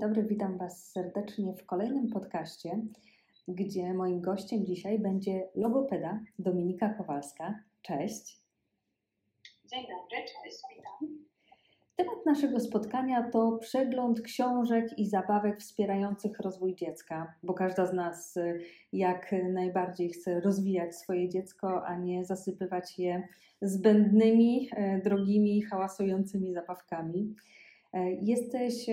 dobry, witam Was serdecznie w kolejnym podcaście, gdzie moim gościem dzisiaj będzie logopeda Dominika Kowalska. Cześć. Dzień dobry, cześć, witam. Temat naszego spotkania to przegląd książek i zabawek wspierających rozwój dziecka, bo każda z nas jak najbardziej chce rozwijać swoje dziecko, a nie zasypywać je zbędnymi, e, drogimi, hałasującymi zabawkami. E, jesteś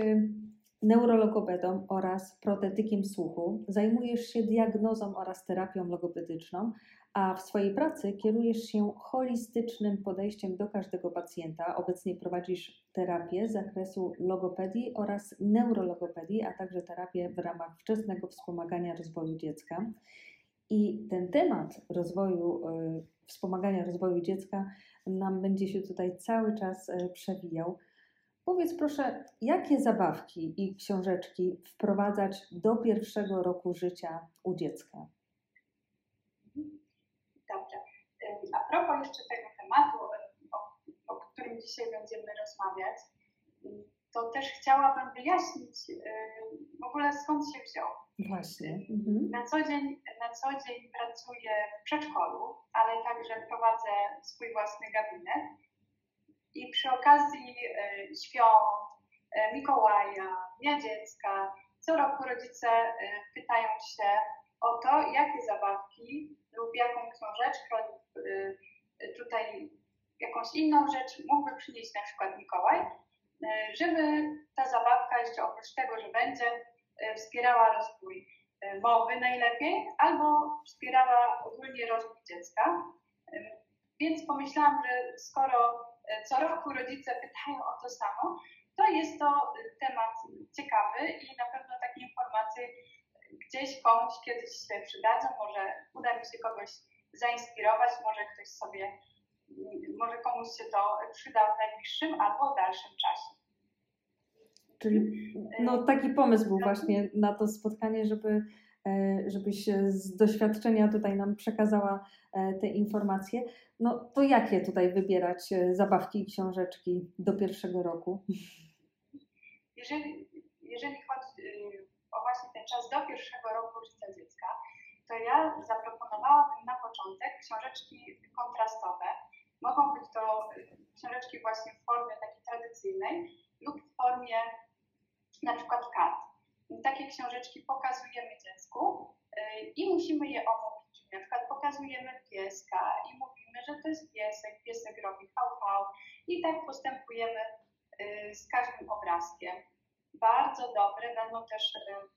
neurologopedą oraz protetykiem słuchu. Zajmujesz się diagnozą oraz terapią logopedyczną, a w swojej pracy kierujesz się holistycznym podejściem do każdego pacjenta. Obecnie prowadzisz terapię z zakresu logopedii oraz neurologopedii, a także terapię w ramach wczesnego wspomagania rozwoju dziecka. I ten temat rozwoju, y, wspomagania rozwoju dziecka nam będzie się tutaj cały czas y, przewijał. Powiedz proszę, jakie zabawki i książeczki wprowadzać do pierwszego roku życia u dziecka? Dobrze. A propos jeszcze tego tematu, o, o którym dzisiaj będziemy rozmawiać, to też chciałabym wyjaśnić w ogóle skąd się wziął. Właśnie. Mhm. Na, co dzień, na co dzień pracuję w przedszkolu, ale także prowadzę swój własny gabinet i przy okazji e, świąt, e, Mikołaja, Dnia Dziecka, co roku rodzice e, pytają się o to, jakie zabawki lub jaką książeczkę lub tutaj jakąś inną rzecz mógłby przynieść na przykład Mikołaj, żeby ta zabawka jeszcze oprócz tego, że będzie wspierała rozwój mowy najlepiej, albo wspierała ogólnie rozwój dziecka. Więc pomyślałam, że skoro co roku rodzice pytają o to samo, to jest to temat ciekawy i na pewno takie informacje gdzieś komuś kiedyś się przydadzą, może uda mi się kogoś zainspirować, może ktoś sobie, może komuś się to przyda w najbliższym albo dalszym czasie. Czyli no, taki pomysł był właśnie na to spotkanie, żeby E, żebyś z doświadczenia tutaj nam przekazała e, te informacje. No to jakie tutaj wybierać e, zabawki i książeczki do pierwszego roku? Jeżeli, jeżeli chodzi y, o właśnie ten czas do pierwszego roku życia dziecka, to ja zaproponowałabym na początek książeczki kontrastowe. Mogą być to y, książeczki właśnie w formie takiej tradycyjnej lub w formie na przykład kart takie książeczki pokazujemy dziecku y, i musimy je omówić. Na przykład pokazujemy pieska i mówimy, że to jest piesek, piesek robi hał, i tak postępujemy y, z każdym obrazkiem. Bardzo dobre będą też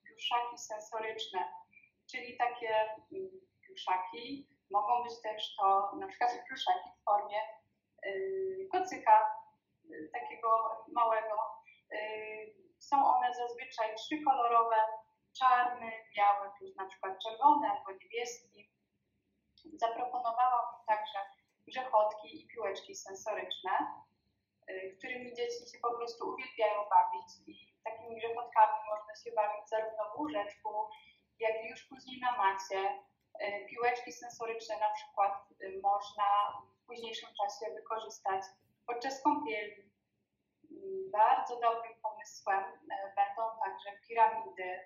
pluszaki sensoryczne, czyli takie pluszaki mogą być też to na przykład pluszaki w formie kocyka, takiego małego są one zazwyczaj trzykolorowe, czarny, biały, plus na przykład czerwony albo niebieski. Zaproponowałam także grzechotki i piłeczki sensoryczne, y, którymi dzieci się po prostu uwielbiają bawić i takimi grzechotkami można się bawić zarówno w łóżeczku, jak i już później na macie. Y, piłeczki sensoryczne na przykład y, można w późniejszym czasie wykorzystać podczas kąpieli, bardzo dobrym pomysłem e, będą także piramidy,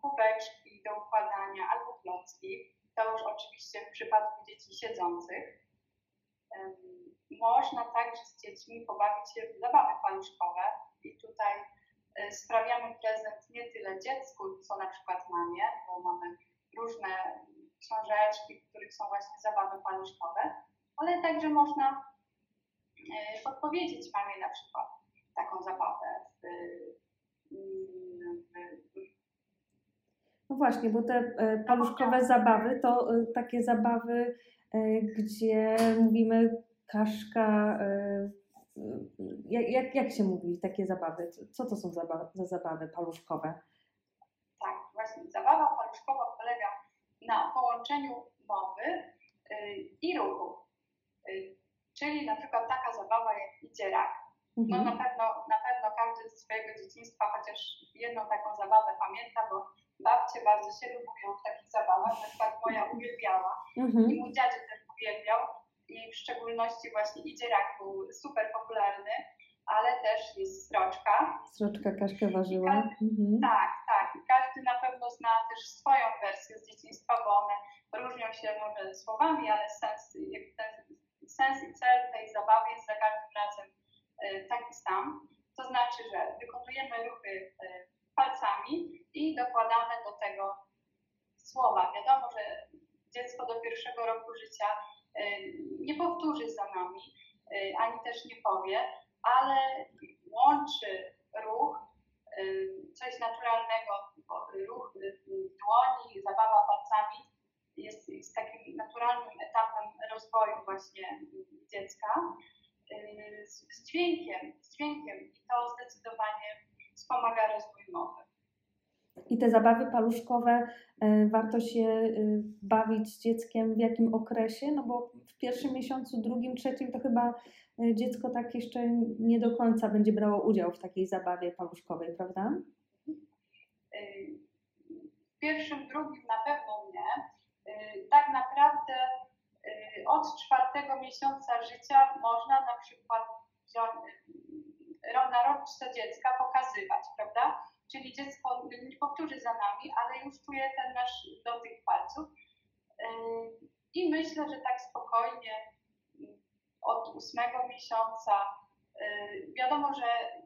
kubeczki do układania albo klocki. To już oczywiście w przypadku dzieci siedzących. Można także z dziećmi pobawić się w zabawy paluszkowe i tutaj e, sprawiamy prezent nie tyle dziecku, co na przykład mamie, bo mamy różne książeczki, w których są właśnie zabawy paluszkowe, ale także można e, podpowiedzieć mamie na przykład, taką zabawę w, no właśnie, bo te e, paluszkowe zabawy to e, takie zabawy, e, gdzie mówimy kaszka. Jak, jak się mówi takie zabawy? Co to są za, za zabawy paluszkowe? Tak, właśnie. Zabawa paluszkowa polega na połączeniu mowy i ruchu. Czyli na przykład taka zabawa jak idzie rak no mhm. na pewno, na pewno każdy z swojego dzieciństwa chociaż jedną taką zabawę pamięta, bo babcie bardzo się lubią w takich zabawach, na przykład moja uwielbiała mhm. i mój dziadzie też uwielbiał i w szczególności właśnie Idzie Rak był super popularny, ale też jest sroczka. Sroczka kaszkę ważyła. mhm. Tak, tak. Każdy na pewno zna też swoją wersję z dzieciństwa, bo one różnią się może słowami, ale sens, ten, sens i cel tej zabawy jest za każdym razem taki sam. To znaczy, że wykonujemy ruchy e, palcami i dokładamy do tego słowa. Wiadomo, że dziecko do pierwszego roku życia e, nie powtórzy za nami, ani też nie powie, ale łączy ruch, coś naturalnego, ruch dłoni, zabawa palcami jest, jest takim naturalnym etapem rozwoju właśnie dziecka z, z dźwiękiem, z dźwiękiem i to zdecydowanie wspomaga rozwój mowy. I te zabawy paluszkowe, e, warto się e, bawić z dzieckiem w jakim okresie? No bo w pierwszym miesiącu, drugim, trzecim to chyba e, dziecko tak jeszcze nie do końca będzie brało udział w takiej zabawie paluszkowej, prawda? W pierwszym, drugim na pewno nie. Tak naprawdę od czwartego miesiąca życia można na przykład na roczce dziecka pokazywać, prawda? Czyli dziecko nie powtórzy za nami, ale już czuje ten nasz dotyk palców. I myślę, że tak spokojnie od ósmego miesiąca wiadomo, że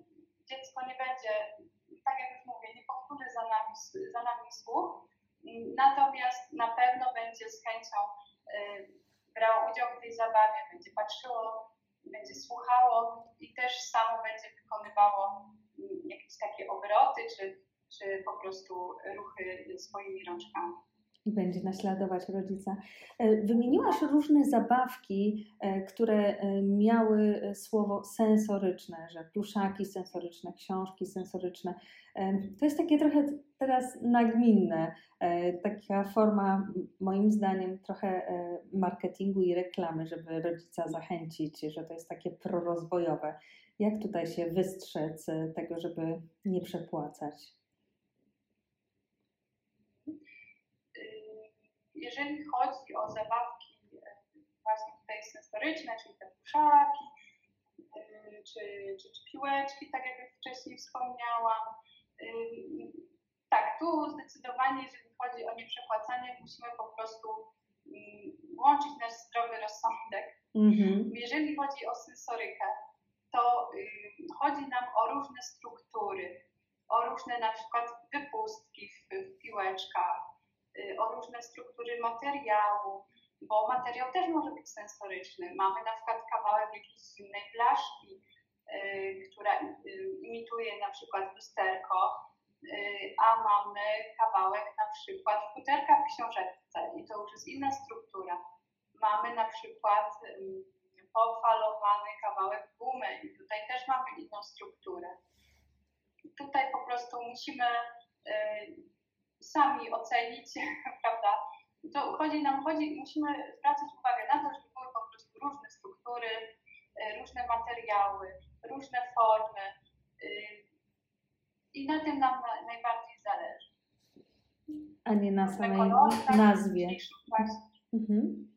dziecko nie będzie, tak jak już mówię, nie powtórzy za nami, za nami słów, natomiast na pewno będzie z chęcią brało udział w tej zabawie, będzie patrzyło, będzie słuchało i też samo będzie wykonywało jakieś takie obroty, czy, czy po prostu ruchy swoimi rączkami i będzie naśladować rodzica. E, wymieniłaś różne zabawki, e, które e, miały słowo sensoryczne, że pluszaki sensoryczne, książki sensoryczne. To jest takie trochę teraz nagminne, taka forma, moim zdaniem, trochę marketingu i reklamy, żeby rodzica zachęcić, że to jest takie prorozwojowe. Jak tutaj się wystrzec tego, żeby nie przepłacać? jeżeli chodzi o zabawki e, właśnie tutaj sensoryczne, czyli te puszaki, e, czy, czy, czy piłeczki, tak jak wcześniej wspomniałam, e, tak, tu zdecydowanie, jeżeli chodzi o nieprzepłacanie, musimy po prostu mm, włączyć nasz zdrowy rozsądek. Mhm. Jeżeli chodzi o sensorykę, to chodzi nam o różne struktury, o różne na przykład wypustki w, piłeczkach, Y, o różne struktury materiału, bo materiał też może być sensoryczny. Mamy na przykład kawałek jakiejś zimnej blaszki, y, która y, imituje na przykład lusterko, a mamy kawałek na przykład futerka w książeczce i to już jest inna struktura. Mamy na przykład pofalowany kawałek gumy i tutaj też mamy inną strukturę. Tutaj po prostu musimy sami ocenić, prawda? To chodzi nam, chodzi, musimy zwracać uwagę na to, żeby były po prostu różne struktury, y, różne materiały, różne formy y, i na tym nam najbardziej zależy. A nie na samej nazwie. Mhm.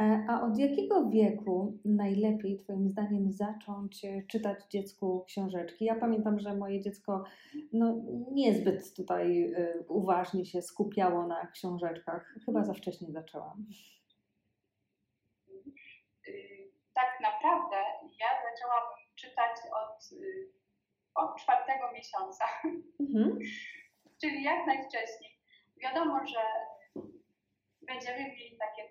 E, a od jakiego wieku najlepiej Twoim zdaniem zacząć e, czytać dziecku książeczki? Ja pamiętam, że moje dziecko no, niezbyt tutaj e, uważnie się skupiało na książeczkach. Chyba za wcześnie zaczęłam. Tak naprawdę ja zaczęłam czytać od, od czwartego miesiąca, mhm. czyli jak najwcześniej. Wiadomo, że będziemy mieli takie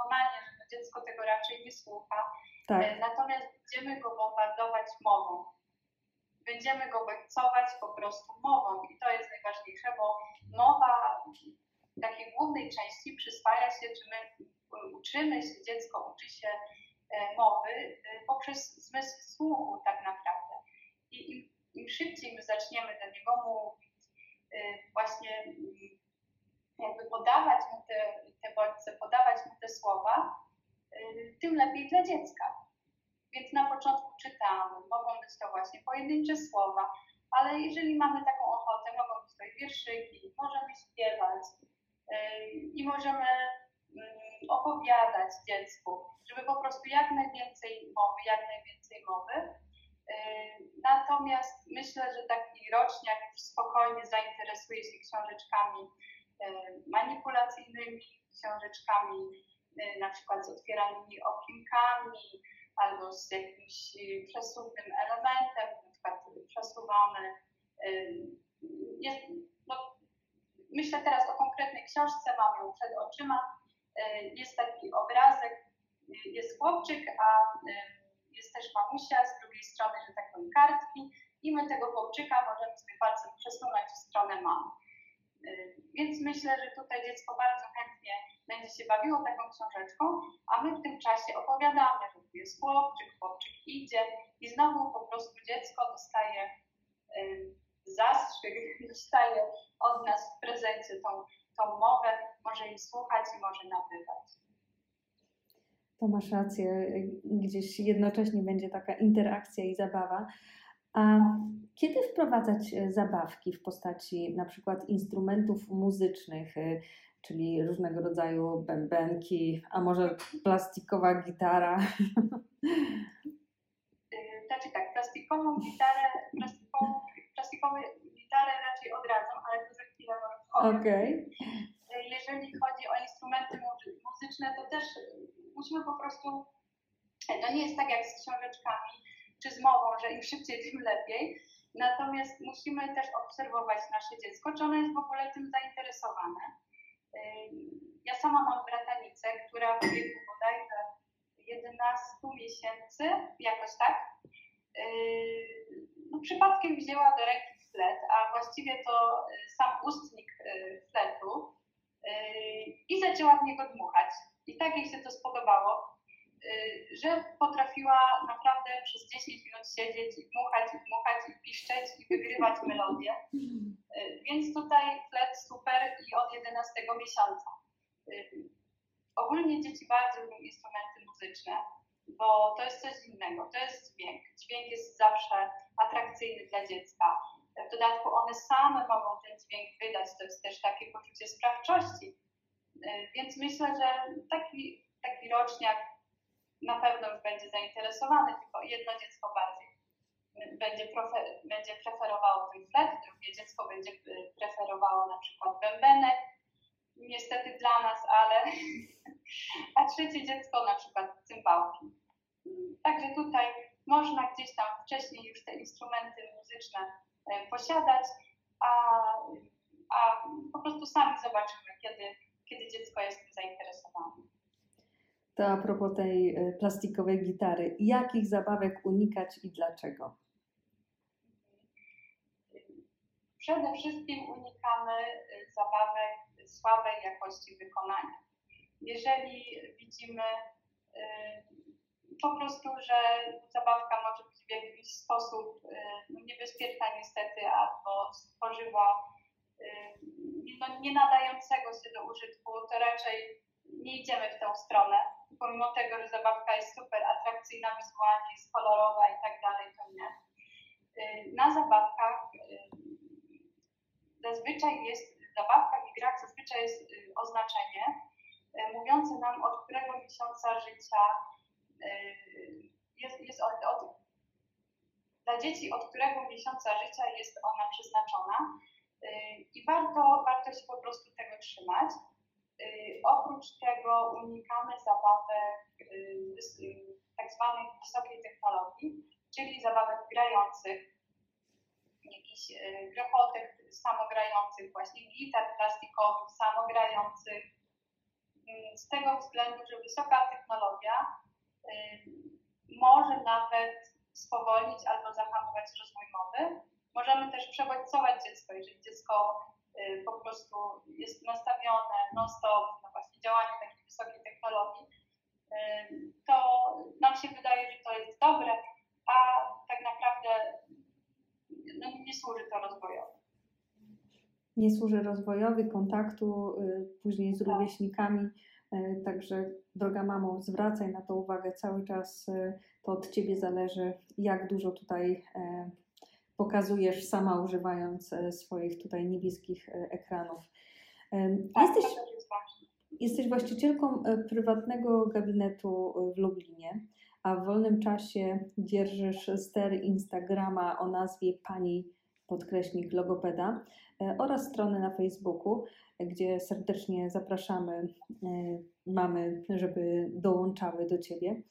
przekonanie, że dziecko tego raczej nie słucha. Tak. E, natomiast będziemy go bombardować mową. Będziemy go bodźcować po prostu mową i to jest najważniejsze, bo mowa w takiej głównej części przyswaja się, czy my uczymy się, dziecko uczy się e, mowy e, poprzez zmysł słuchu tak naprawdę. I im, im szybciej my zaczniemy do niego mówić, właśnie jakby podawać mu te, te bodźce, podawać mu te słowa, y, tym lepiej dla dziecka. Więc na początku czytamy, mogą być to właśnie pojedyncze słowa, ale jeżeli mamy taką ochotę, mogą być to i wierszyki, możemy śpiewać y, i możemy mm, opowiadać dziecku, żeby po prostu jak najwięcej mowy, jak najwięcej mowy. Natomiast myślę, że taki roczniak już spokojnie zainteresuje się książeczkami manipulacyjnymi, książeczkami na przykład z otwieranymi okinkami albo z jakimś przesuwnym elementem, na przykład przesuwamy. Jest, no, myślę teraz o konkretnej książce, mam ją przed oczyma. Jest taki obrazek, jest chłopczyk, a jest też mamusia, z drugiej strony, że tak powiem, kartki i my tego chłopczyka możemy sobie palcem przesunąć w stronę mamy. Więc myślę, że tutaj dziecko bardzo chętnie będzie się bawiło taką książeczką, a my w tym czasie opowiadamy, że tu jest chłopczyk, chłopczyk idzie i znowu po prostu dziecko dostaje zastrzyk, dostaje od nas w prezencie tą, tą mowę, może jej słuchać i może nabywać. To masz rację, gdzieś jednocześnie będzie taka interakcja i zabawa. A kiedy wprowadzać e, zabawki w postaci na przykład instrumentów muzycznych, e, czyli różnego rodzaju bębenki, a może plastikowa gitara? E, znaczy tak, plastikową gitarę, plastikową, plastikową gitarę raczej odradzam, ale to za chwilę powiem. Okay. Jeżeli chodzi o instrumenty muzyczne, to też musimy po prostu, to nie jest tak jak z książeczkami czy z mową, że im szybciej, tym lepiej. Natomiast musimy też obserwować nasze dziecko, czy ono jest w ogóle tym zainteresowane. Ja sama mam bratanicę, która w wieku bodajże 11 miesięcy, jakoś tak, no, przypadkiem wzięła do ręki flet, a właściwie to sam ustnik fletu i zaczęła w niego dmuchać. I tak jej się to spodobało, y, że potrafiła naprawdę przez 10 minut siedzieć i dmuchać, i dmuchać, i piszczeć, i wygrywać melodię. Y, więc tutaj flet super i od 11 miesiąca. Y, ogólnie dzieci bardzo lubią instrumenty muzyczne, bo to jest coś innego, to jest dźwięk. Dźwięk jest zawsze atrakcyjny dla dziecka. W dodatku one same mogą ten dźwięk wydać, to jest też takie poczucie sprawczości więc myślę, że taki, taki roczniak na pewno już będzie zainteresowany, tylko jedno dziecko bardziej będzie, prefer, będzie preferowało drugie dziecko będzie preferowało na przykład bębenek, niestety dla nas, ale a trzecie dziecko na przykład cymbałki. Także tutaj można gdzieś tam wcześniej już te instrumenty muzyczne e, posiadać, a, a po prostu sami zobaczymy, kiedy kiedy dziecko jest tym zainteresowane. To a propos tej e, plastikowej gitary, jakich zabawek unikać i dlaczego? Przede wszystkim unikamy e, zabawek słabej jakości wykonania. Jeżeli widzimy e, po prostu, że zabawka może być w jakiś sposób no, niebezpieczna niestety, albo stworzyła no, nie nadającego się do użytku, to raczej nie idziemy w tę stronę. Pomimo tego, że zabawka jest super atrakcyjna wizualnie, jest kolorowa i tak dalej, to nie. Y, na zabawkach y, zazwyczaj jest, w zabawkach i grach zazwyczaj jest y, oznaczenie mówiące nam, od którego miesiąca życia jest, jest od, od, dla dzieci, od którego miesiąca życia jest ona przeznaczona. I warto, warto się po prostu tego trzymać. Y, oprócz tego unikamy zabawek y, tak zwanej wysokiej technologii, czyli zabawek grających, jakichś y, grochotek samogrających, właśnie gitar plastikowych samogrających. Z tego względu, że wysoka technologia może nawet spowolnić albo zahamować rozwój mowy, Możemy też przebodźcować dziecko, jeżeli dziecko y, po prostu jest nastawione non-stop na właśnie działanie takiej wysokiej technologii, y, to nam się wydaje, że to jest dobre, a tak naprawdę no, nie służy to rozwojowi. Nie służy rozwojowi kontaktu y, później z tak. rówieśnikami. Także, droga mamo, zwracaj na to uwagę cały czas. To od ciebie zależy, jak dużo tutaj pokazujesz sama używając e, swoich tutaj niebieskich e, ekranów. Tak, jesteś, jesteś właścicielką e, prywatnego gabinetu w Lublinie, a w wolnym czasie dzierżysz ster Instagrama o nazwie Pani podkreśnik logopeda oraz strony na Facebooku, gdzie serdecznie zapraszamy mamy, żeby dołączały do Ciebie.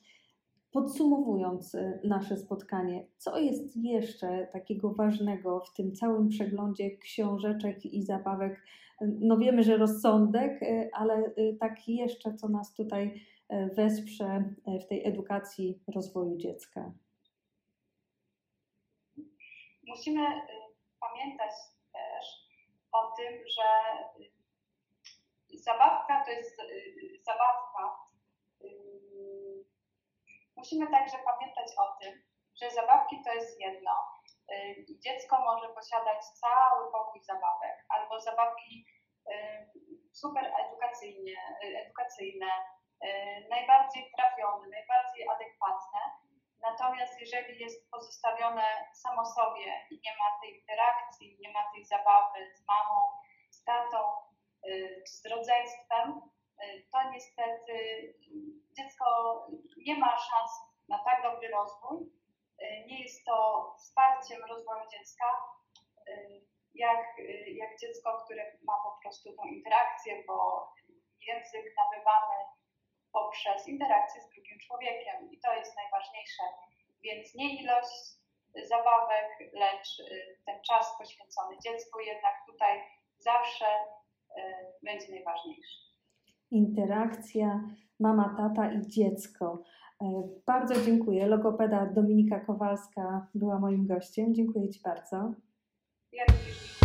Podsumowując e, nasze spotkanie, co jest jeszcze takiego ważnego w tym całym przeglądzie książeczek i zabawek? No wiemy, że rozsądek, ale tak jeszcze, co nas tutaj wesprze w tej edukacji rozwoju dziecka. Musimy pamiętać też o tym, że zabawka to jest zabawka. Musimy także pamiętać o tym, że zabawki to jest jedno. Dziecko może posiadać cały pokój zabawek albo zabawki super edukacyjnie, edukacyjne, najbardziej trafione, najbardziej adekwatne Natomiast jeżeli jest pozostawione samo sobie i nie ma tej interakcji, nie ma tej zabawy z mamą, z tatą, y, z rodzeństwem, y, to niestety dziecko nie ma szans na tak dobry rozwój. Y, nie jest to wsparciem rozwoju dziecka, jak, jak dziecko, które ma po prostu tą interakcję, bo język nabywamy poprzez interakcję z drugim człowiekiem i to jest najważniejsze. Więc nie ilość zabawek, lecz ten czas poświęcony dziecku jednak tutaj zawsze będzie najważniejszy. Interakcja mama, tata i dziecko. E, bardzo dziękuję. Logopeda Dominika Kowalska była moim gościem. Dziękuję Ci bardzo. Ja również